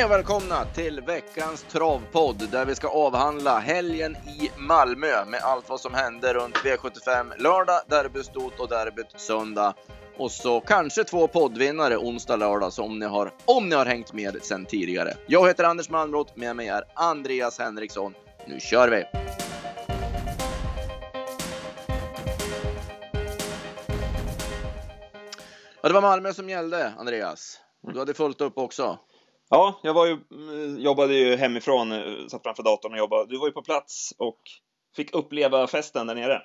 Hej och välkomna till veckans travpodd där vi ska avhandla helgen i Malmö med allt vad som hände runt V75 lördag, derbystot och derbyt söndag. Och så kanske två poddvinnare onsdag, lördag så om ni har, om ni har hängt med sedan tidigare. Jag heter Anders Malmroth, med mig är Andreas Henriksson. Nu kör vi! Ja, det var Malmö som gällde, Andreas. Du hade fullt upp också. Ja, jag var ju, mm, jobbade ju hemifrån, eh, satt framför datorn och jobbade. Du var ju på plats och fick uppleva festen där nere.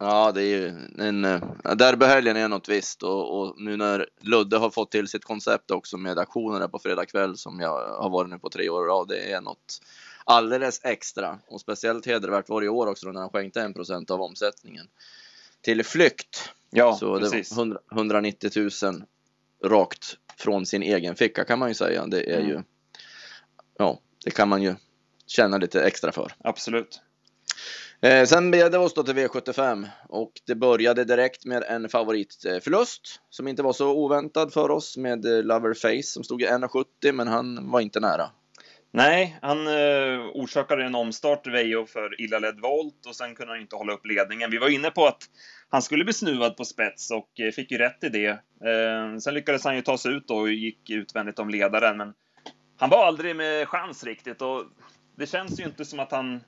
Ja, det är ju en... eh, Derbyhelgen är något visst och, och nu när Ludde har fått till sitt koncept också med aktionerna på fredag kväll som jag har varit nu på tre år rad, det är något alldeles extra och speciellt hedervärt var det i år också när han skänkte en procent av omsättningen till flykt. Ja, Så det precis. var 100, 190 000 rakt från sin egen ficka kan man ju säga. Det är Mm. ju, ja, det kan man ju känna lite extra för. Absolut. Eh, sen blev det oss då till V75 och det började direkt med en favoritförlust som inte var så oväntad för oss med eh, Loverface som stod i 1,70 men han var inte nära. Nej, han eh, orsakade en omstart Vejo för illa ledd volt och sen kunde han inte hålla upp ledningen. Vi var inne på att han skulle bli snuvad på spets och eh, fick ju rätt i det. Eh, sen lyckades han ju ta sig ut och gick utvändigt om ledaren, men han var aldrig med chans riktigt och det känns ju inte som att han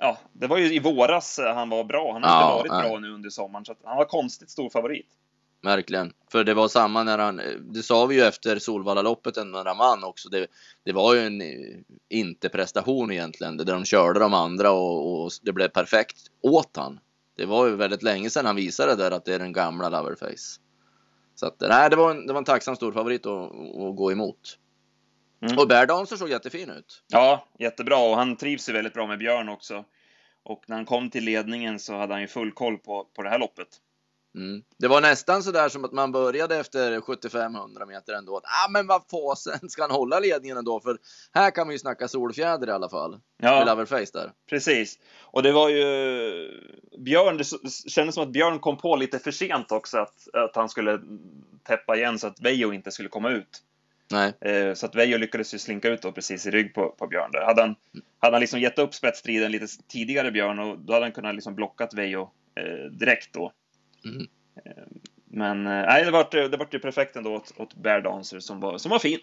Ja, det var ju i våras han var bra. Han har Ja, inte varit nej. bra nu under sommaren, så han var konstigt stor favorit. Verkligen. För det var samma när han, det sa vi ju efter Solvalla-loppet när han vann också. Det, det var ju en eh, inte-prestation egentligen, där de körde de andra och, och det blev perfekt åt han. Det var ju väldigt länge sedan han visade där att det är den gamla Loverface. Så att, nej, det var en, det var en tacksam stor favorit att, att gå emot. Mm. Och Bear Dancer såg jättefin ut. Ja, jättebra och han trivs ju väldigt bra med Björn också. Och när han kom till ledningen så hade han ju full koll på, på det här loppet. Mm. Det var nästan så där som att man började efter 75-100 meter ändå. Ah, men vad fasen, ska han hålla ledningen ändå? För här kan man ju snacka solfjäder i alla fall. Ja, Loverface där. precis. Och det var ju Björn, det kändes som att Björn kom på lite för sent också att, att han skulle täppa igen så att Vejo inte skulle komma ut. Nej, Eh, så att Vejo lyckades ju slinka ut då precis i rygg på, på Björn där. Hade han, hade han liksom gett upp spetsstriden lite tidigare Björn och då hade han kunnat liksom blockat Vejo eh, direkt då. Mm. Eh, men eh, nej, det vart det vart ju perfekt ändå åt, åt Bear Dancer som var, som var fin.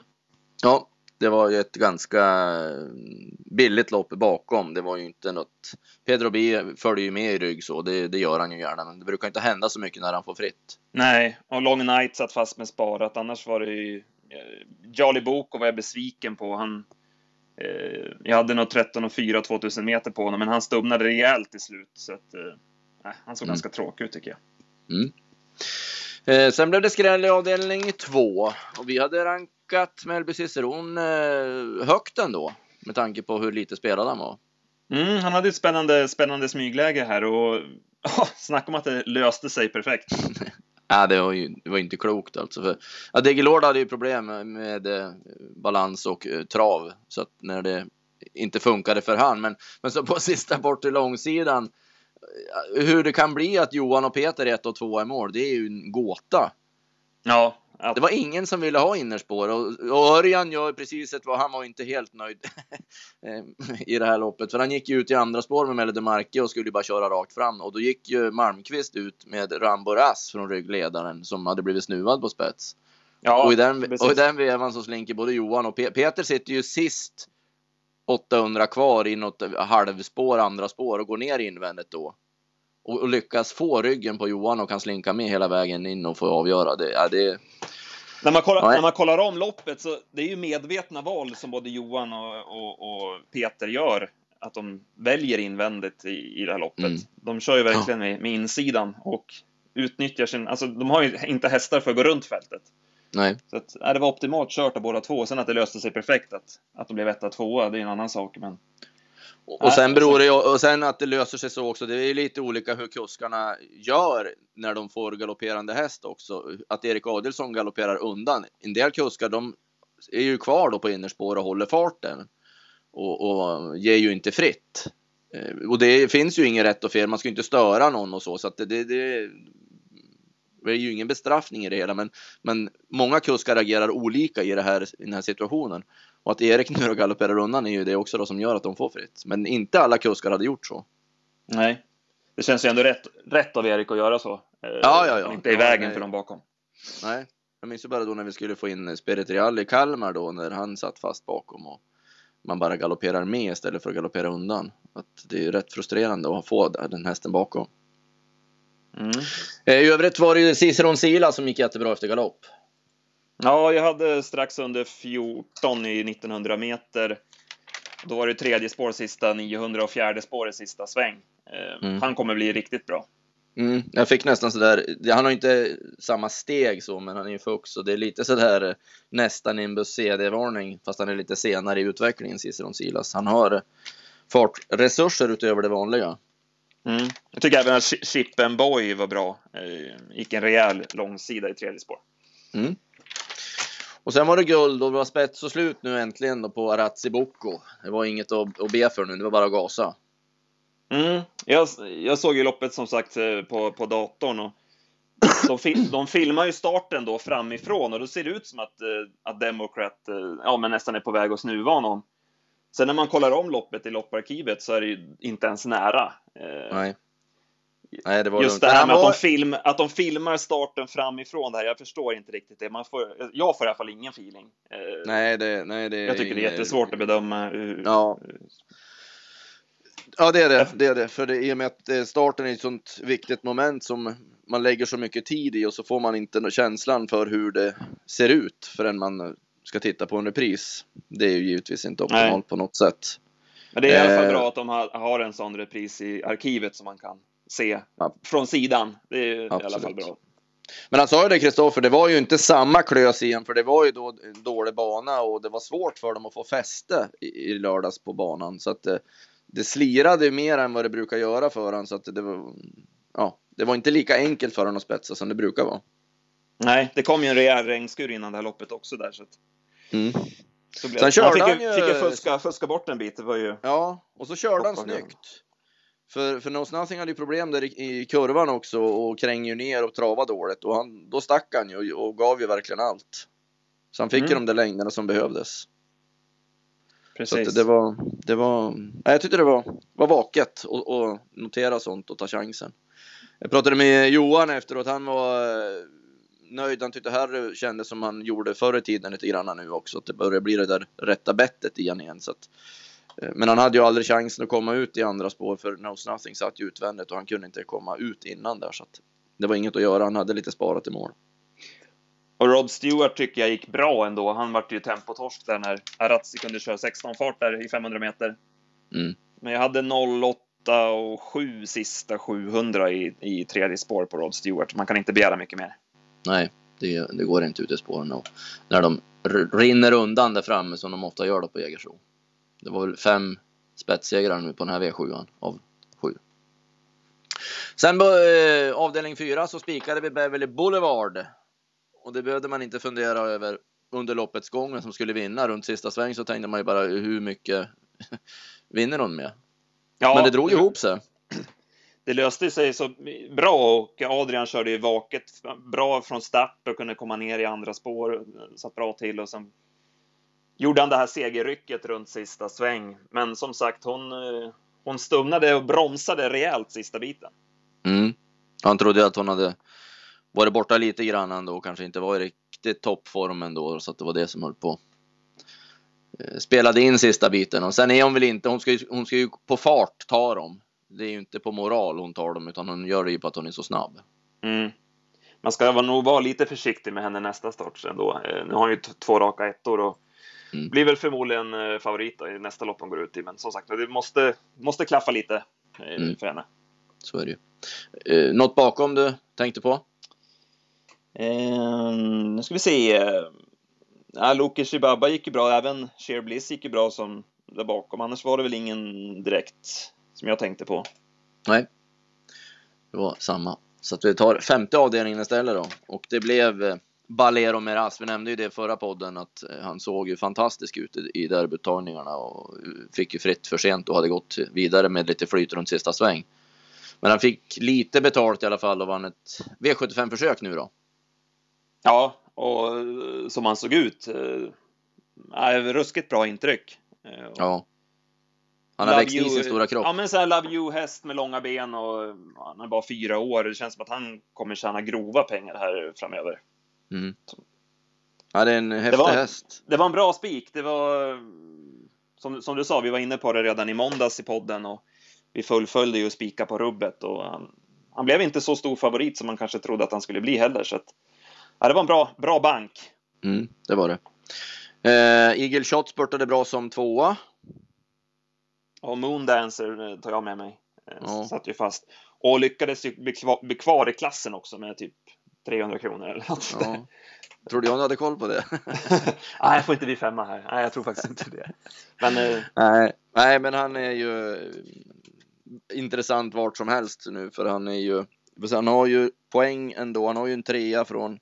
ja, det var ju ett ganska mm, billigt lopp bakom. Det var ju inte något. Pedro B följer ju med i rygg så det, det gör han ju gärna, men det brukar inte hända så mycket när han får fritt. Nej, och Long Night satt fast med sparat. Annars var det ju... Eh, Jolly Boko var jag besviken på. Han... Eh, jag hade nog 13 och 4 2000 meter på honom, men han stubnade rejält till slut. Så att... Eh, han såg Mm. ganska tråkig ut tycker jag. Eh, sen blev det skräll i avdelning två och vi hade rankat Mellby Ciceron eh, högt ändå med tanke på hur lite spelad han var. Mm, han hade ett spännande, spännande smygläge här och... Oh, snacka om att det löste sig perfekt. Ja, det var ju det var inte klokt alltså. För, ja, Degelord hade ju problem med eh, balans och eh, trav så att när det inte funkade för han. Men, men så på sista bort till långsidan. Hur det kan bli att Johan och Peter är ett och två i mål, det är ju en gåta. Ja, att, Det var ingen som ville ha innerspår och, och Örjan gör precis ett vad han var inte helt nöjd i det här loppet. För han gick ju ut i andra spår med Melle de Marque och skulle bara köra rakt fram och då gick ju Malmqvist ut med Rambo Rass från ryggledaren som hade blivit snuvad på spets. ja, och, i den, precis. och i den vevan så slinker både Johan och Pe Peter sitter ju sist 800 kvar i något halvspår, andra spår och går ner invändigt då. Och, och lyckas få ryggen på Johan och kan slinka med hela vägen in och få avgöra det. Ja, det När man, kollar, när man kollar om loppet så det är ju medvetna val som både Johan och, och, och Peter gör. Att de väljer invändigt i, i det här loppet. Mm. De kör ju verkligen med, med insidan och utnyttjar sin... Alltså de har ju inte hästar för att gå runt fältet. Nej. Så att, ja, det var optimalt kört av båda två. Sen att det löste sig perfekt att, att de blev etta, tvåa, det är en annan sak. Men Och, Nej, och sen beror alltså- det och sen att det löser sig så också. Det är ju lite olika hur kuskarna gör när de får galopperande häst också. Att Erik Adelsson galopperar undan. En del kuskar de är ju kvar då på innerspår och håller farten. Och, och ger ju inte fritt. Eh, Och det finns ju inget rätt och fel. Man ska inte störa någon och så. Så att det, det, det, det är ju ingen bestraffning i det hela. Men, men många kuskar agerar olika i, det här, i den här situationen. Och att Erik nu galopperar undan är ju det också då som gör att de får fritt. Men inte alla kuskar hade gjort så. Nej, det känns ju ändå rätt, rätt av Erik att göra så. Ja, ja, ja. Han inte i ja, vägen nej. för dem bakom. Nej, jag minns ju bara då när vi skulle få in Spirit Real i Kalmar då när han satt fast bakom och man bara galopperar med istället för att galoppera undan. Att det är ju rätt frustrerande att få den hästen bakom. Mm. Eh, I övrigt var det ju Ciceron Sila som gick jättebra efter galopp. Ja, jag hade strax under 14 i 1900 meter. Då var det tredje spår sista 900 och fjärde spår i sista sväng. Eh, Mm. Han kommer bli riktigt bra. Mm, jag fick nästan sådär, han har inte samma steg så, men han är ju fux och det är lite sådär eh, nästan en buss CD-varning, fast han är lite senare i utvecklingen, Ciceron Silas. Han har fartresurser utöver det vanliga. Mm. Jag tycker även att Chi- Chip and Boy var bra. Eh, gick en rejäl långsida i tredje spår. Mm. Och sen var det guld och det var spets och slut nu äntligen då på Arazzi Bocco. Det var inget att, att be för nu, det var bara att gasa. Mm. Jag, jag såg ju loppet som sagt eh, på, på datorn och de, fi, de filmar ju starten då framifrån och då ser det ut som att, eh, att Democrat ja, men nästan är på väg att snuva någon. Sen när man kollar om loppet i lopparkivet så är det ju inte ens nära. Eh, Nej. Nej, det var Just lugnt. det här med att de, film, att de filmar starten framifrån där, jag förstår inte riktigt det. Man får, jag får i alla fall ingen feeling. Eh, Nej, det, nej, det jag tycker det är jättesvårt att bedöma. Ja. Ja, det är det. det, är det. För det, i och med att eh, starten är ett sånt viktigt moment som man lägger så mycket tid i och så får man inte känslan för hur det ser ut förrän man ska titta på en repris. Det är ju givetvis inte optimalt Nej. på något sätt. Men det är i alla fall Eh. bra att de har, en sån repris i arkivet som man kan se Ja. från sidan. Det är i alla Absolut. fall bra. Men han sa ju det Kristoffer, det var ju inte samma klös igen för det var ju då en dålig bana och det var svårt för dem att få fäste i, i lördags på banan. Så att det, det slirade ju mer än vad det brukar göra för honom så att det var, ja, det var inte lika enkelt för honom att spetsa som det brukar vara. Nej, det kom ju en rejäl regnskur innan det här loppet också där. Så att, Mm. så blev, Sen körde han fick, han ju, fick fuska, fuska bort en bit. Det var ju... Ja, och så körde han snyggt. För, för Nose Nothing hade ju problem där i, i kurvan också och kränger ner och travade dåligt och han, då stack han ju och, och gav ju verkligen allt. Så han fick Mm. ju de där längderna som behövdes. Så Precis. att det var, det var, nej, jag tyckte det var, var vaket att notera sånt och ta chansen. Jag pratade med Johan efteråt, han var nöjd. Han tyckte här kändes som han gjorde förr i tiden lite grann nu också. Att det börjar bli det där rätta bettet i han igen. Så att, eh, men han hade ju aldrig chansen att komma ut i andra spår för Knows Nothing satt ju utvändigt och han kunde inte komma ut innan där. Så att det var inget att göra, han hade lite sparat i mål. Och Rod Stewart tycker jag gick bra ändå. Han vart ju tempotorsk där när Arazzi kunde köra 16 fart där i 500 meter. Mm. Men jag hade 08 och 7 sista 700 i, i tredje spår på Rod Stewart. Man kan inte begära mycket mer. Nej, det, det går inte ut i spåren och när de rinner undan där framme som de ofta gör då på Jägersro. Det var väl fem spetssegrar nu på den här V7 av sju. Sen på eh, avdelning fyra så spikade vi Beverly Boulevard. Och det behövde man inte fundera över under loppets gång som skulle vinna. Runt sista sväng så tänkte man ju bara hur mycket vinner hon med? Ja, Men det drog ihop sig. Det löste sig så bra och Adrian körde ju vaket bra från start och kunde komma ner i andra spår. Satt bra till och sen gjorde han det här segerrycket runt sista sväng. Men som sagt, hon, eh, hon stumnade och bromsade rejält sista biten. Mm. Han trodde att hon hade varit borta lite grann ändå och kanske inte var i riktigt toppform ändå så att det var det som höll på. Eh, spelade in sista biten och sen är hon väl inte, hon ska ju, hon ska ju på fart ta dem. Det är ju inte på moral hon tar dem utan hon gör det ju på att hon är så snabb. Mm. Man ska vara- nog vara lite försiktig med henne nästa start ändå. Eh, Nu har hon ju två raka ettor och Mm. blir väl förmodligen eh, favorit i nästa lopp hon går ut i. Men som sagt, det måste, måste klaffa lite eh, Mm. för henne. Så är det ju. Eh, något bakom du tänkte på? Eh, nu ska vi se. Ja, Loki Shibaba gick ju bra, även Sheer Bliss gick ju bra som där bakom. Annars var det väl ingen direkt som jag tänkte på. Nej. Det var samma. Så att vi tar femte avdelningen istället då. Och det blev eh, Balero Meras. Vi nämnde ju det i förra podden att eh, han såg ju fantastisk ut i- derbytagningarna och eh, fick ju fritt för sent och hade gått vidare med lite flyt runt sista sväng. Men han fick lite betalt i alla fall och vann ett V75 försök nu då. Ja, och eh, som han såg ut. eh, ruskigt bra intryck. Eh, Ja. Han har Love växt i You- sin stora kropp. Ja, men så här Love You-häst med långa ben och han är bara fyra år. Det känns som att han kommer tjäna grova pengar här framöver. Mm. Ja, det är en häftig var- häst. Det var en bra spik. Det var som, som du sa, vi var inne på det redan i måndags i podden och vi fullföljde ju spika på rubbet och han, han blev inte så stor favorit som man kanske trodde att han skulle bli heller. Så att, ja, det var en bra, bra bank. Mm, det var det. Eh, Eagle Shot spurtade bra som tvåa. Och Moondancer eh, tar jag med mig. Eh, Ja. Satt ju fast. Och lyckades ju bli kvar, bli kvar i klassen också med typ 300 kronor eller något. Ja. Tror du jag hade koll på det? Nej, jag får inte bli femma här. Nej, jag tror faktiskt inte det. Men eh, Nej, nej, men han är ju eh, intressant vart som helst nu för han är ju, han har ju poäng ändå. Han har ju en trea från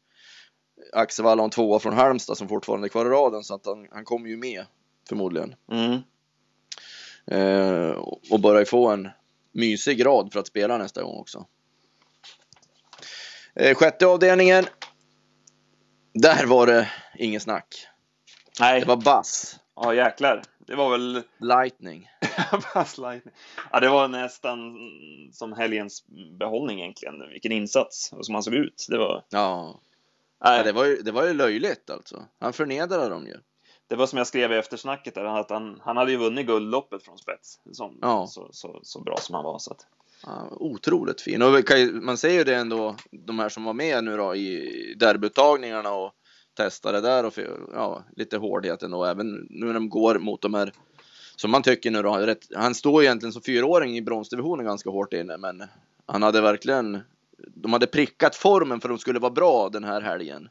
Axevalla och en tvåa från Halmstad som fortfarande är kvar i raden så att han, han kommer ju med förmodligen. mm, och börjar få en mysig rad för att spela nästa gång också. Eh, sjätte avdelningen. Där var det ingen snack. nej, Det var Bass. ja jäklar. Det var väl Lightning. Buzz Lightning. Ja, det var nästan som helgens behållning egentligen. Vilken insats och som han såg ut. Det var, Ja, nej, ja det, var ju, det var ju löjligt alltså. Han förnedrade dem ju. Det var som jag skrev i eftersnacket där, att han, han hade ju vunnit guldloppet från spets. Som, Ja. så, så, så bra som han var. Så att, Ja, otroligt fin. Och man ser ju det ändå, de här som var med nu då i derbyuttagningarna och testade där och ja, lite hårdheten och även nu när de går mot de här som man tycker nu då, han står egentligen som fyraåring i bronsdivisionen ganska hårt inne men han hade verkligen, de hade prickat formen för att de skulle vara bra den här helgen.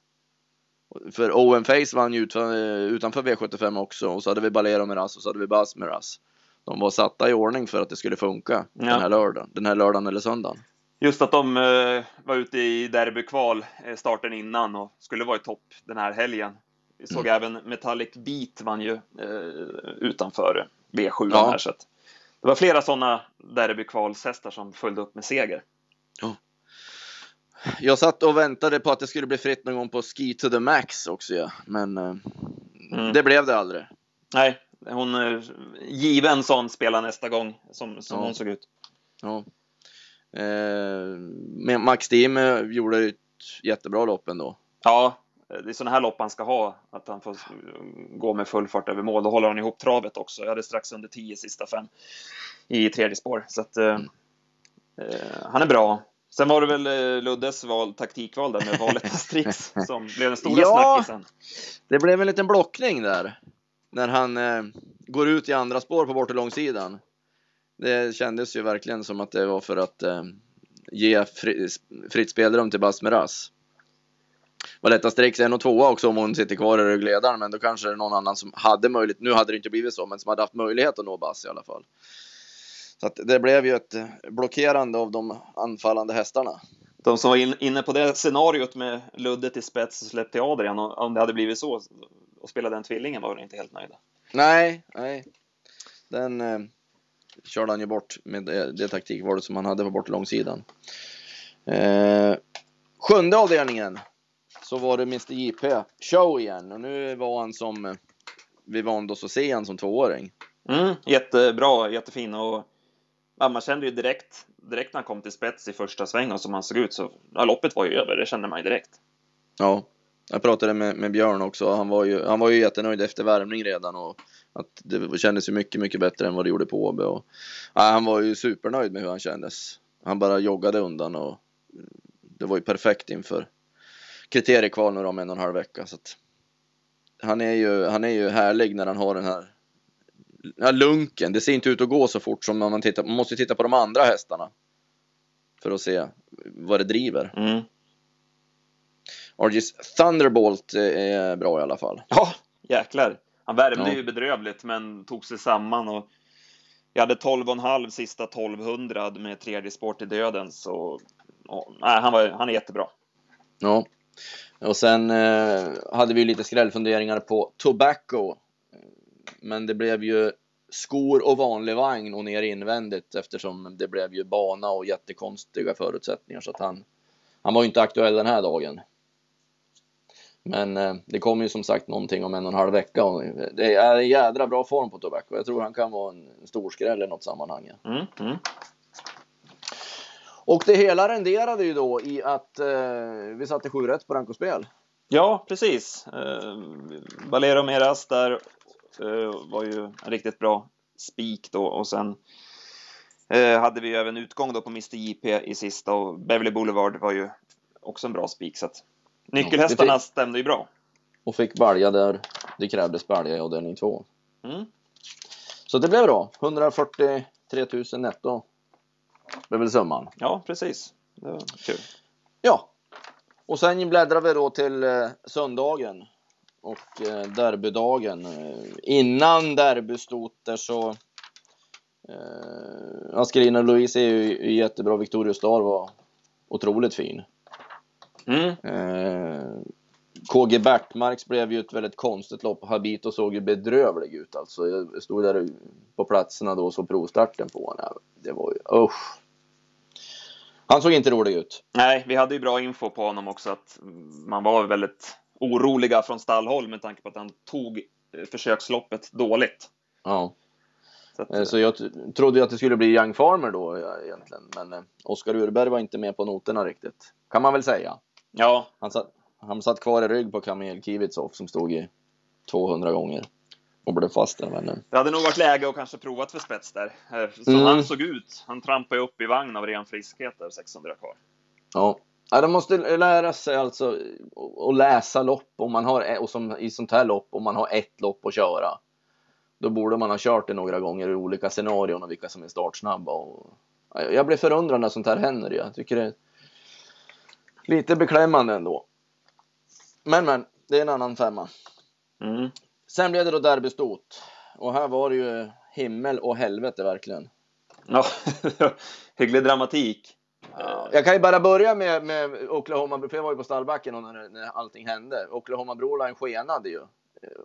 För Owen Face vann ju utanför, utanför V75 också och så hade vi Balero med Rass och så hade vi Bas med Rass. De var satta i ordning för att det skulle funka Ja. den här lördagen, den här lördagen eller söndagen. Just att de eh, var ute i derbykval eh, starten innan och skulle vara i topp den här helgen. Vi såg även Metallic Beat vann ju eh, utanför V7 Ja. här så att det var flera sådana derbykvalshästar som följde upp med seger. Jag satt och väntade på att det skulle bli fritt någon gång på Ski to the Max också ja. men eh, Mm. det blev det aldrig. Nej, hon är given sån spelar nästa gång som, som Ja. hon såg ut. Ja. Eh, Max Team eh, gjorde ett jättebra lopp ändå. Ja, det är sådana här lopp han ska ha, att han får eh, gå med full fart över mål. Då håller han ihop travet också. Jag hade strax under 10 sista fem i tredje spår. Så att, eh, eh, han är bra. Sen var det väl eh, Luddes val, taktikval där med valet Asterix som blev den stora Ja. snackisen. Det blev en liten blockning där. När han eh, går ut i andra spår på bortre långsidan. Det kändes ju verkligen som att det var för att eh, ge fri, fritt spelrum till Basmeras. Valetta Strix är och tvåa också om hon sitter kvar i ryggledaren, men då kanske det är någon annan som hade möjlighet. Nu hade det inte blivit så, men som hade haft möjlighet att nå Bass i alla fall. Så att det blev ju ett blockerande av de anfallande hästarna. De som var in, inne på det scenariot med Luddet i spets och släpp till Adrian, och om det hade blivit så och spela den tvillingen var de inte helt nöjda. Nej, nej. Den eh, körde han ju bort med det, det taktikvalet som han hade på bort långsidan. Eh, sjunde avdelningen så var det Mr JP show igen och nu var han som eh, vi vande oss att se han som tvååring. Mm, jättebra, jättefin och ja, man kände ju direkt, direkt när han kom till spets i första svängen, och som han såg ut så, ja, loppet var ju över, det kände man ju direkt. Ja, jag pratade med, med Björn också. Han var, ju, han var ju jättenöjd efter värmning redan och att det kändes ju mycket, mycket bättre än vad det gjorde på Åby. Och, ja, han var ju supernöjd med hur han kändes. Han bara joggade undan och det var ju perfekt inför kriteriekval nu om en och en halv vecka. Så att, han, är ju, han är ju härlig när han har den här ja, lunken. Det ser inte ut att gå så fort som när man tittar. Man måste titta på de andra hästarna för att se vad det driver. Mm. RG's Thunderbolt är bra i alla fall. Ja, jäklar. Han värmde Ja. ju bedrövligt men tog sig samman och jag hade 12,5 sista 1200 med tredje sport i döden så ja, nej, han, var, han är jättebra. Ja. Och sen eh, hade vi lite skrällfunderingar på Tobacco. Men det blev ju skor och vanlig vagn och ner invändigt eftersom det blev ju bana och jättekonstiga förutsättningar så att han han var ju inte aktuell den här dagen. Men eh, det kommer ju som sagt någonting om en och en halv vecka och det är en jädra bra form på Tobacco. Jag tror han kan vara en stor skräll i något sammanhang. ja. Mm, mm. Och det hela renderade ju då i att eh, vi satte sju rätt på rankospel. Ja, precis. Eh, Valero Meras där eh, var ju en riktigt bra spik då och sen eh, hade vi ju även utgång då på Mr JP i sista och Beverly Boulevard var ju också en bra spik så att nyckelhästarna Ja, det stämde ju bra. Och fick balja där det krävdes balja i avdelning två. Mm. Så det blev bra. 143 000 netto. Det är väl summan. Ja, precis. Det var kul. Ja. Och sen bläddrar vi då till eh, söndagen. Och eh, derbydagen. Innan derbystoter så eh, Askerina Louise är ju jättebra. Victoria Star var otroligt fin. Mm. Eh, KG Bertmarks blev ju ett väldigt konstigt lopp. Habito såg ju bedrövlig ut alltså. Jag stod där på platserna då och såg provstarten på honom. Det var ju usch. Han såg inte rolig ut. Nej, vi hade ju bra info på honom också att man var väldigt oroliga från stallhåll med tanke på att han tog eh, försöksloppet dåligt. Ja. Så att, Eh, Så jag trodde ju att det skulle bli Young Farmer då egentligen. Men eh, Oskar Urberg var inte med på noterna riktigt. Kan man väl säga. ja, Han satt, han satt kvar i rygg på Kamil Kivitsov som stod i 200 gånger. Och blev fast där. Men, eh, det hade nog varit läge att kanske provat för spets där. Eh, Som Mm. han såg ut. Han trampade upp i vagn av ren friskhet där, 600 kvar. Ja. Ja, de måste lära sig alltså att läsa lopp om man har, och som i sånt här lopp, om man har ett lopp att köra. Då borde man ha kört det några gånger i olika scenarion och vilka som är startsnabba. Och, ja, jag blir förundrad när sånt här händer. Jag tycker det är lite beklämmande ändå. Men men, det är en annan femma. Mm. Sen blev det då derbystot. Och här var det ju himmel och helvete verkligen. Ja, hygglig dramatik. Ja, jag kan ju bara börja med, med Oklahoma, för jag var ju på stallbacken när, när allting hände. Oklahoma Broline skenade ju.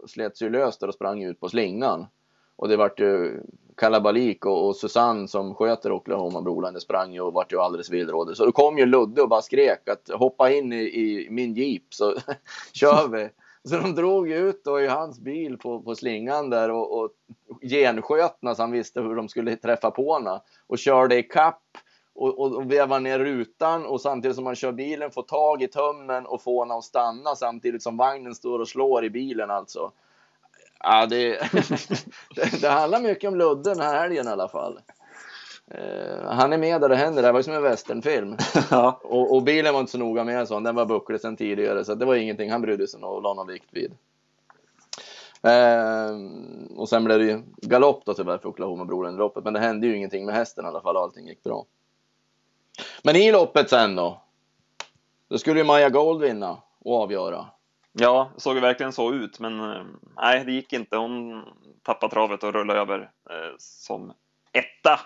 Och slet sig löst där och sprang ut på slingan. Och det vart ju kalabalik och, och Susanne som sköter Oklahoma Broline, det sprang ju och vart ju alldeles villrådig. Så då kom ju Ludde och bara skrek att hoppa in i, i min jeep så kör vi. Så de drog ju ut då i hans bil på, på slingan där och, och genskötna så han visste hur de skulle träffa på henne. Och körde i kapp och, och, och vevar ner rutan och samtidigt som man kör bilen får tag i tömmen och får henne att stanna samtidigt som vagnen står och slår i bilen alltså. Ja, det, det, det handlar mycket om Ludde den här helgen i alla fall. Eh, han är med där det händer, det var ju som en westernfilm. ja. Och, och bilen var inte så noga med så den var bucklig sedan tidigare så det var ingenting han brydde sig om och la någon vikt vid. Ehm, och sen blev det ju galopp då tyvärr för Oklahoma Broline loppet men det hände ju ingenting med hästen i alla fall allting gick bra. Men i loppet sen då. Då skulle ju Maja Gold vinna och avgöra. ja, det såg ju verkligen så ut, men eh, nej, det gick inte. Hon tappade travet och rullade över eh, som etta.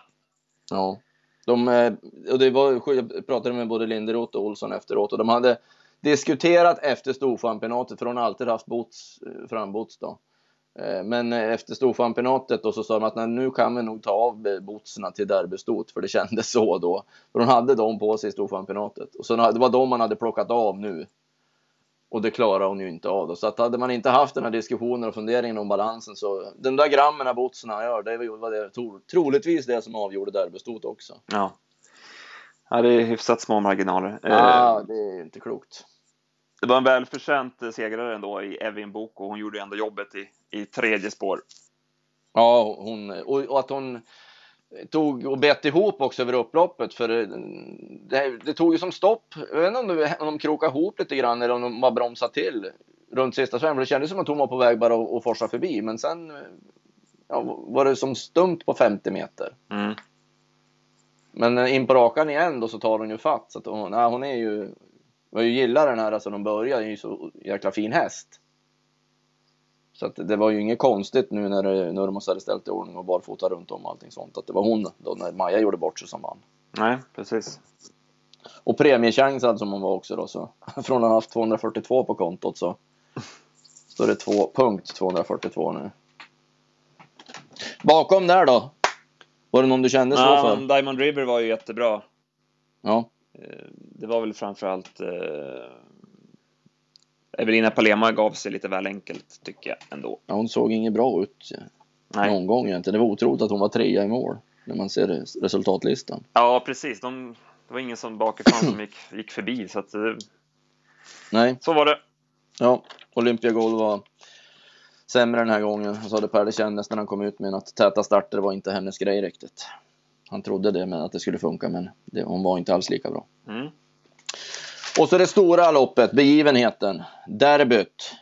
Ja. De, eh, och det var, jag pratade med både Linderoth och Olsson efteråt och de hade diskuterat efter storchampionatet för hon har alltid haft bots, eh, frambots då. Eh, Men eh, efter storchampionatet då så sa de att nej, nu kan vi nog ta av eh, botsarna till derbystot för det kändes så då. För hon hade dem på sig i storchampionatet och så det var de man hade plockat av nu. Och det klarar hon ju inte av då. Så att hade man inte haft den här diskussionen och funderingen om balansen så den där grammen av botsarna gör det var det tro, troligtvis det som avgjorde derbystot också. Ja. ja, det är hyfsat små marginaler. Eh, Ah, det är inte klokt. Det var en välförtjänt eh, segrare ändå i Evin Boko. Hon gjorde ändå jobbet i, i tredje spår. Ja, hon, och, att hon tog och bet ihop också över upploppet för det, det, det tog ju som stopp. Jag vet inte om, det, om de krokade ihop lite grann eller om de bara bromsade till runt sista svängen. Det kändes som att hon var på väg bara att, forsa förbi, men sen ja, var det som stumt på 50 meter. Mm. Men eh, in på rakan igen då så tar hon ju fatt. Så att hon, nej, hon är ju, jag gillar den här alltså de börjar, det är ju så jäkla fin häst. Så att det var ju inget konstigt nu när, det- när de hade ställt i ordning och barfota runt om och allting sånt. Att det var hon då när Maja gjorde bort sig som vann. Nej, precis. Och premiechansad som hon var också då så. Från att ha haft 242 på kontot så står det 2, punkt 242 nu. Bakom där då? Var det någon du kände så Ja, för? Diamond River var ju jättebra. Ja. Eh, Det var väl framförallt eh, Evelina Palema gav sig lite väl enkelt tycker jag ändå. Ja, hon såg inget bra ut Nej. någon gång egentligen. Det var otroligt att hon var trea i mål när man ser res- resultatlistan. Ja, precis. De, det var ingen som bakifrån som gick, gick förbi, så att, eh, Nej, så var det. ja, Olympia Gold var sämre den här gången. Så hade Pelle kändes när han kom ut med att täta starter var inte hennes grej riktigt. Han trodde det, men att det skulle funka, men det, hon var inte alls lika bra. Mm. Och så det stora loppet, begivenheten, derbyt.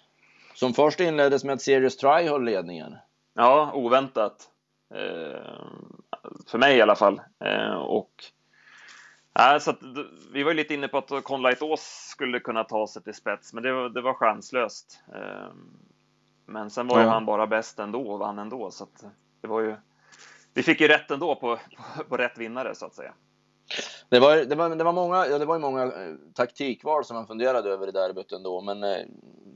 Som först inleddes med att Serious Try höll ledningen. Ja, oväntat. Eh, för mig i alla fall. Eh, och Nej, så att, vi var ju lite inne på att Conlight Ås skulle kunna ta sig till spets, men det var, det var chanslöst. Eh, men sen var ju Ja. han bara bäst ändå och vann ändå, så att det var ju... Vi fick ju rätt ändå på, på, på rätt vinnare, så att säga. Det var, det var, det var många, ja, det var ju många eh, taktikval som man funderade över i derbyt ändå. Men eh,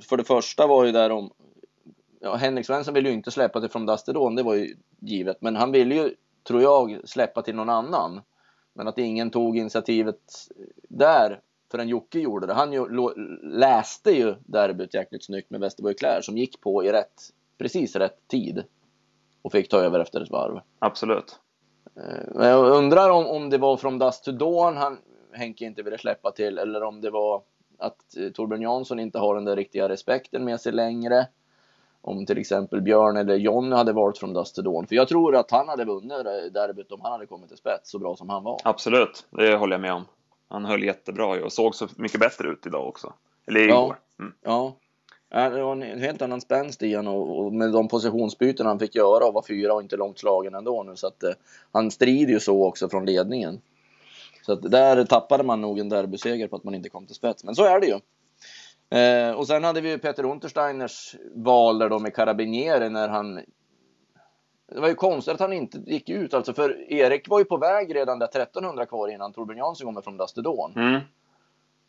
för det första var ju där om... Ja, Henrik Svensson ville ju inte släppa till från Dastedon, det var ju givet. Men han ville ju, tror jag, släppa till någon annan. Men att ingen tog initiativet där förrän Jocke gjorde det. Han ju, lo, läste ju derbyt jäkligt snyggt med Västerborg Klär som gick på i rätt, precis rätt tid. Och fick ta över efter ett varv. Absolut. Eh, Men jag undrar om, om det var från Dust to Dawn han Henke inte ville släppa till eller om det var att eh, Torbjörn Jansson inte har den där riktiga respekten med sig längre. Om till exempel Björn eller Jonny hade varit från Dust to Dawn. För jag tror att han hade vunnit derbyt om han hade kommit till spets så bra som han var. Absolut, det håller jag med om. Han höll jättebra och såg så mycket bättre ut idag också. Eller Ja. igår. Mm. Ja. Det var en helt annan spänst i honom och, och med de positionsbyten han fick göra och var fyra och inte långt slagen ändå nu. Så att eh, han strider ju så också från ledningen. Så att där tappade man nog en derbyseger på att man inte kom till spets. Men så är det ju. Eh, och sen hade vi ju Peter Untersteiners val där då med Carabinieri när han det var ju konstigt att han inte gick ut alltså för Erik var ju på väg redan där 1300 kvar innan Torbjörn Jansson kommer från Dastedon. Mm.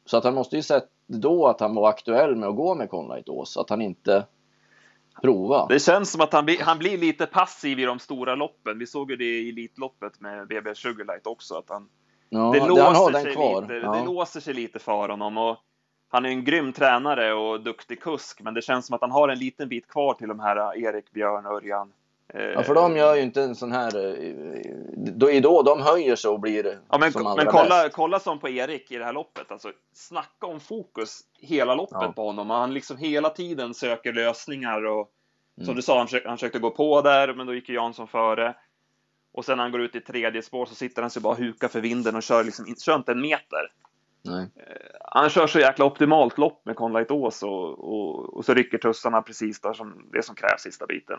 Så att han måste ju sett då att han var aktuell med att gå med Conlight Ås, att han inte prova. Det känns som att han, blir- han blir lite passiv i de stora loppen. Vi såg ju det i Elitloppet med BB Sugarlight också. Att han, Ja, det, låser han har den sig kvar. lite, ja. det låser sig lite för honom. Och han är en grym tränare och duktig kusk, men det känns som att han har en liten bit kvar till de här Erik, Björn, Örjan. Eh, ja, för de gör ju inte en sån här... eh, Då är då de höjer sig och blir Ja, men, som allra men kolla, bäst. kolla som på Erik i det här loppet. Alltså, snacka om fokus hela loppet Ja. på honom. Han liksom hela tiden söker lösningar och som Mm. du sa, han försökte, han försökte gå på där, men då gick ju Jansson före. Och sen när han går ut i tredje spår så sitter han sig bara och hukar för vinden och kör, liksom, kör inte en meter. Nej. Han kör så jäkla optimalt lopp med Conlight Ås och, och, och så rycker tussarna precis där som det som krävs sista biten.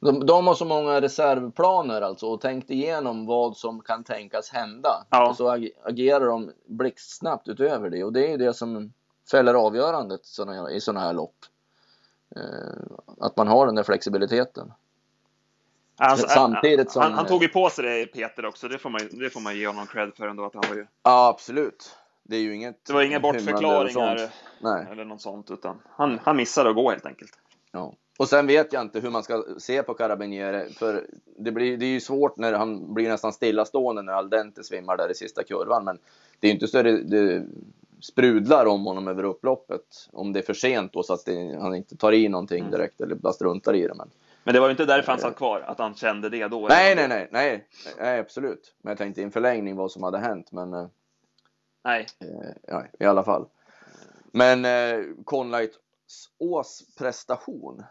De, de har så många reservplaner alltså och tänkt igenom vad som kan tänkas hända. Ja. Och så ag- agerar de blixtsnabbt utöver det och det är ju det som fäller avgörandet såna i sådana här lopp. Eh, att man har den där flexibiliteten. Alltså, Samtidigt som- han, han tog ju på sig det Peter också, det får man, det får man ge honom cred för ändå. Att han var ju, Ja, absolut. Det är ju inget det var inga bortförklaringar. Nej. eller något sånt, utan han, han missade att gå helt enkelt. Ja. Och sen vet jag inte hur man ska se på Carabinieri, för det, blir, det är ju svårt när han blir nästan stillastående när Aldente svimmar där i sista kurvan. Men det är ju inte så det, det sprudlar om honom över upploppet. Om det är för sent då så att det, han inte tar i någonting Mm. direkt eller bara struntar i det. Men... Men det var ju inte därför han satt kvar, att han kände det då. Nej, nej, nej, nej, nej, absolut. Men jag tänkte i en förlängning vad som hade hänt. Men eh, nej. eh, ja, i alla fall. Men eh, Conlight Ås prestation.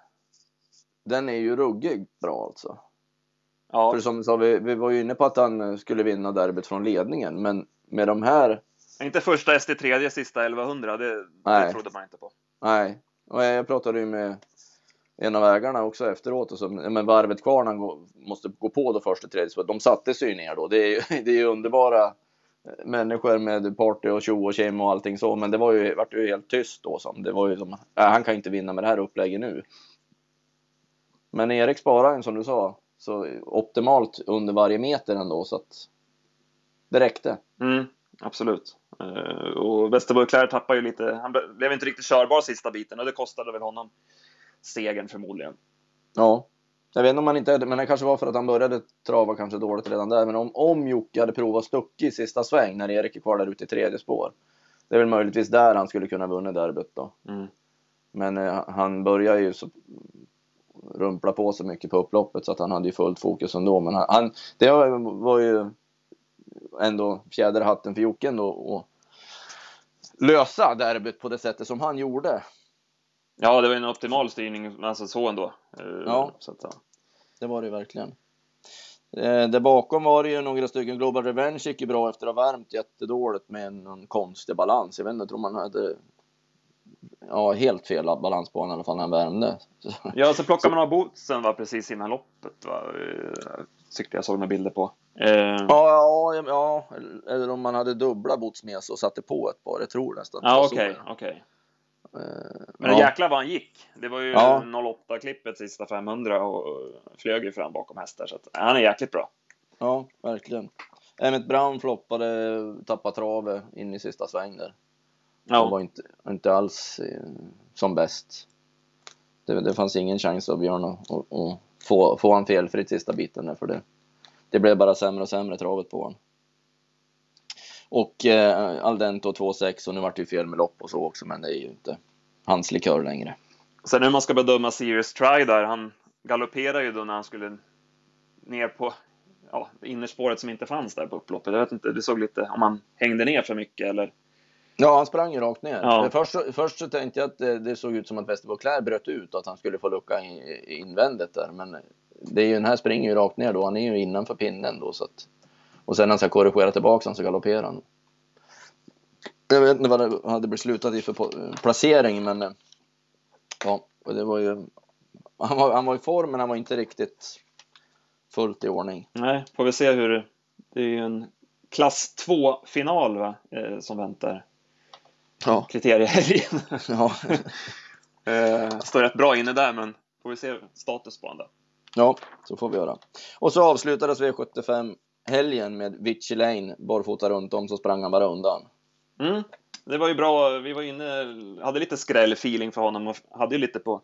Den är ju ruggig bra alltså. Ja, För som sa, vi, vi var ju inne på att han eh, skulle vinna derbyt från ledningen, men med de här, inte första ST tredje, sista 1100, det, det trodde man inte på. nej. Och jag pratade ju med en av ägarna också efteråt, och så, men varvet kvar när han går, måste gå på då första tredje, så de satte sig ju ner då. Det är ju, det är ju underbara eh, människor med party och tjo och tjim och allting så, men det var ju, vart ju helt tyst då. Som, det var ju som, äh, han kan ju inte vinna med det här upplägget nu. Men Erik sparade en som du sa, så optimalt under varje meter ändå, så att det räckte. Mm, absolut. Eh, och Westerborg Clair tappade ju lite, han blev inte riktigt körbar sista biten och det kostade väl honom segern förmodligen. Ja. Jag vet inte om han inte, men det kanske var för att han började trava kanske dåligt redan där. Men om, om Jocke hade provat stuck i sista sväng när Erik är kvar där ute i tredje spår. Det är väl möjligtvis där han skulle kunna vunnit derbyt då. Mm. Men eh, han började ju så rumpla på så mycket på upploppet så att han hade ju fullt fokus ändå. Men han, det var ju ändå fjäderhatten för Jocke ändå och lösa derbyt på det sättet som han gjorde. Ja, det var en optimal styrning, alltså så ändå. Eh, Ja. Så att, ja. Det var det verkligen. Eh, där bakom var det ju några stycken. Global Revenge gick ju bra efter att ha värmt jättedåligt med någon konstig balans. Jag vet inte, jag tror man hade ja, helt fel balans på honom i alla fall när han värmde. Ja, så plockade man av bootsen va, precis innan loppet. Va? Eh, Tyckte jag såg några bilder på. Eh, ja, ja, ja, eller om man hade dubbla boots med sig och satte på ett par. Jag tror nästan. ja, okej, ja. okej. Eh, Men ja. jäklar vad han gick. Det var ju Ja. 08-klippet sista 500 och flög ju fram bakom hästar. Så att, han är jäkligt bra. Ja, verkligen. Emmet Brown floppade, tappade travet in i sista sväng där. Han var Ja, inte, inte alls eh, som bäst. Det, det fanns ingen chans av Björn att, att, att få, få han felfritt sista biten där för det. Det blev bara sämre och sämre travet på honom. Och eh, Aldento 2-6 och nu vart det ju fel med lopp och så också men det är ju inte hans likör längre. Sen hur man ska bedöma Sirius Try där. Han galopperade ju då när han skulle ner på ja, innerspåret som inte fanns där på upploppet. Jag vet inte, det såg lite om han hängde ner för mycket eller? Ja, han sprang ju rakt ner. Ja. Först, så- först så tänkte jag att det, det såg ut som att Westerbo Clair bröt ut och att han skulle få lucka i, invändigt där. Men det är ju, den här springer ju rakt ner då. Han är ju innanför pinnen då. Så att, och sen när han ska korrigera tillbaka så galopperar han. Jag vet inte vad det hade beslutat i för placering men ja, det var ju han var, han var i form men han var inte riktigt fullt i ordning. Nej, får vi se hur det... Är ju en klass 2-final va, eh, som väntar. Ja. Kriteriehelgen. Ja, eh, står rätt bra inne där, men får vi se status på honom. Ja, så får vi göra. Och så avslutades V75 helgen med Vichy Lane barfota runt om så sprang han bara undan. Mm. Det var ju bra. Vi var inne, hade lite skräll-feeling för honom och hade ju lite på,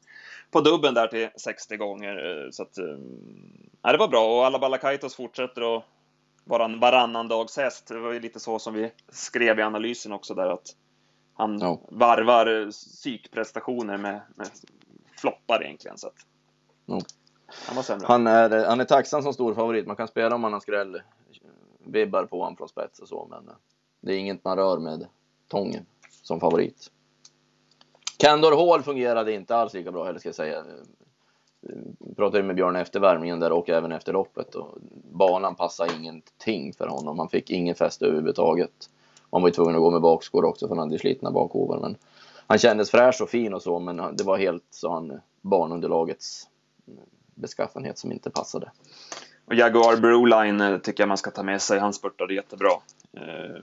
på dubben där till 60 gånger. eh, Så att, eh, ja, det var bra och alla Balakaitos fortsätter att vara en varannan dags häst. Det var ju lite så som vi skrev i analysen också där att han Ja. varvar psykprestationer med, med floppar egentligen. Så att, Ja. Han var sämre. Han är, han är tacksam som stor favorit. Man kan spela om man har skräll vibbar på honom från spets och så, men eh, det är inget man rör med tången som favorit. Candor Hall fungerade inte alls lika bra heller ska jag säga. Jag pratade med Björn efter värmningen där och även efter loppet och banan passade ingenting för honom. Han fick ingen fäste överhuvudtaget. Han var ju tvungen att gå med bakskor också för han hade slitna bakhovar. Men han kändes fräsch och fin och så, men det var helt, sa han, banunderlagets beskaffenhet som inte passade. Och Jaguar Broline eh, tycker jag man ska ta med sig. Han spurtade jättebra. Eh,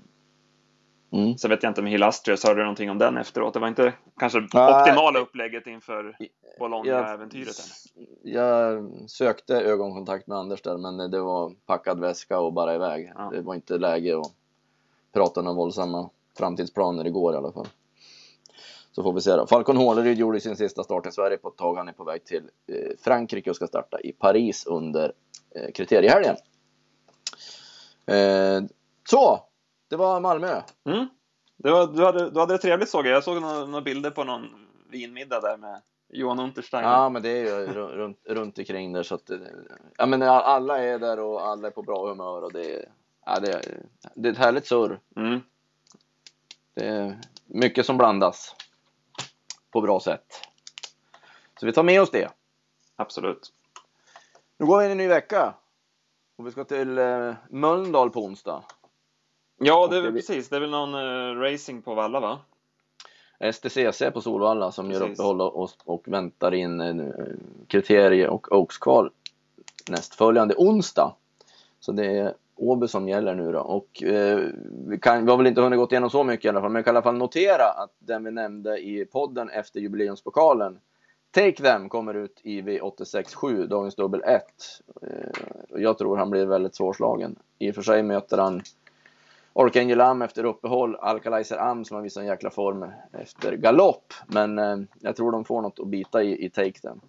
Mm. Sen vet jag inte med Hilastrius, hörde du någonting om den efteråt? Det var inte kanske Nej. optimala upplägget inför Bologna-äventyret. jag sökte ögonkontakt med Anders där, men det var packad väska och bara iväg. Ja. Det var inte läge att prata om våldsamma framtidsplaner igår i alla fall. Så får vi se då. Falcon Håleryd gjorde sin sista start i Sverige på ett tag. Han är på väg till eh, Frankrike och ska starta i Paris under eh, kriteriehelgen. Eh, så, det var Malmö. Mm. Var, du, hade, du hade det trevligt såg jag. Jag såg några, några bilder på någon vinmiddag där med Johan Untersteiner. Ja, men det är ju ru- runt, runt omkring där så att ja, men alla är där och alla är på bra humör och det är, ja, det är, det är ett härligt surr. Mm. Det är mycket som blandas på bra sätt. Så vi tar med oss det. Absolut. Nu går vi in i en ny vecka och vi ska till eh, Mölndal på onsdag. Ja, det är väl precis. Det är väl någon eh, racing på Valla, va? STCC på Solvalla som gör Precis. uppehåll och, och väntar in eh, kriterie och Oaks-kval nästföljande onsdag. Så det är Åby som gäller nu då. Och eh, vi, kan, vi har väl inte hunnit gått igenom så mycket i alla fall, men jag kan i alla fall notera att den vi nämnde i podden efter jubileumspokalen Take Them kommer ut i V867, dagens dubbel 1. Eh, och jag tror han blir väldigt svårslagen. I och för sig möter han Archangel Am efter uppehåll, Alkalizer Am som har visat en jäkla form efter galopp. Men eh, jag tror de får något att bita i, i Take Them.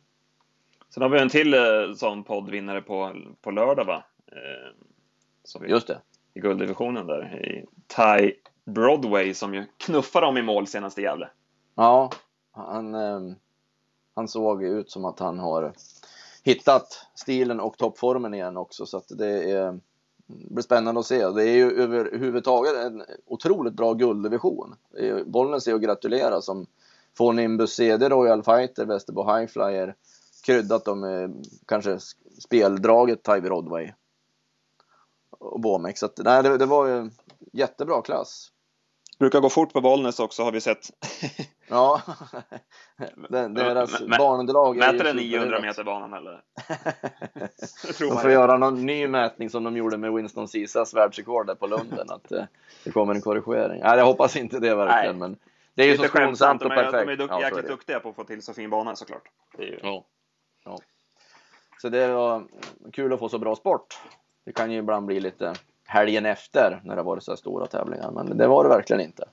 Sen har vi en till eh, sån poddvinnare på, på lördag, va? Eh, som vi, Just det. I gulddivisionen där. I Ty Broadway som ju knuffade dem i mål senast i Gävle. Ja, Han, ehm, han såg ut som att han har hittat stilen och toppformen igen också så att det är det blir spännande att se. Det är ju överhuvudtaget en otroligt bra gulddivision. Bollnäs är att gratulera som får Nimbus CD, Royal Fighter, Västerbo Highflyer kryddat dem med kanske speldraget Ty Broadway och Bomex. Så att, nej, det, det var ju jättebra klass. Brukar gå fort på Bollnäs också har vi sett. ja, deras M banunderlag Mäter den 900 meter banan eller? De får göra någon ny mätning som de gjorde med Winston Cisas världsrekord där på Lunden. att eh, det kommer en korrigering. Nej, jag hoppas inte det verkligen. Nej. Men det är ju så skonsamt och perfekt. De är, de är jäkligt ja, duktiga på att få till så fin bana såklart. Det är ju... ja. ja. Så det var kul att få så bra sport. Det kan ju ibland bli lite helgen efter när det varit så här stora tävlingar, men det var det verkligen inte.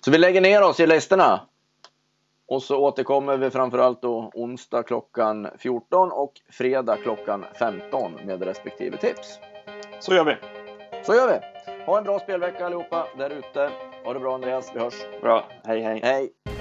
Så vi lägger ner oss i listorna. Och så återkommer vi framförallt då onsdag klockan 14 och fredag klockan 15 med respektive tips. Så gör vi. Så gör vi. Ha en bra spelvecka allihopa där ute. Ha det bra Andreas, vi hörs. Bra, hej hej. Hej.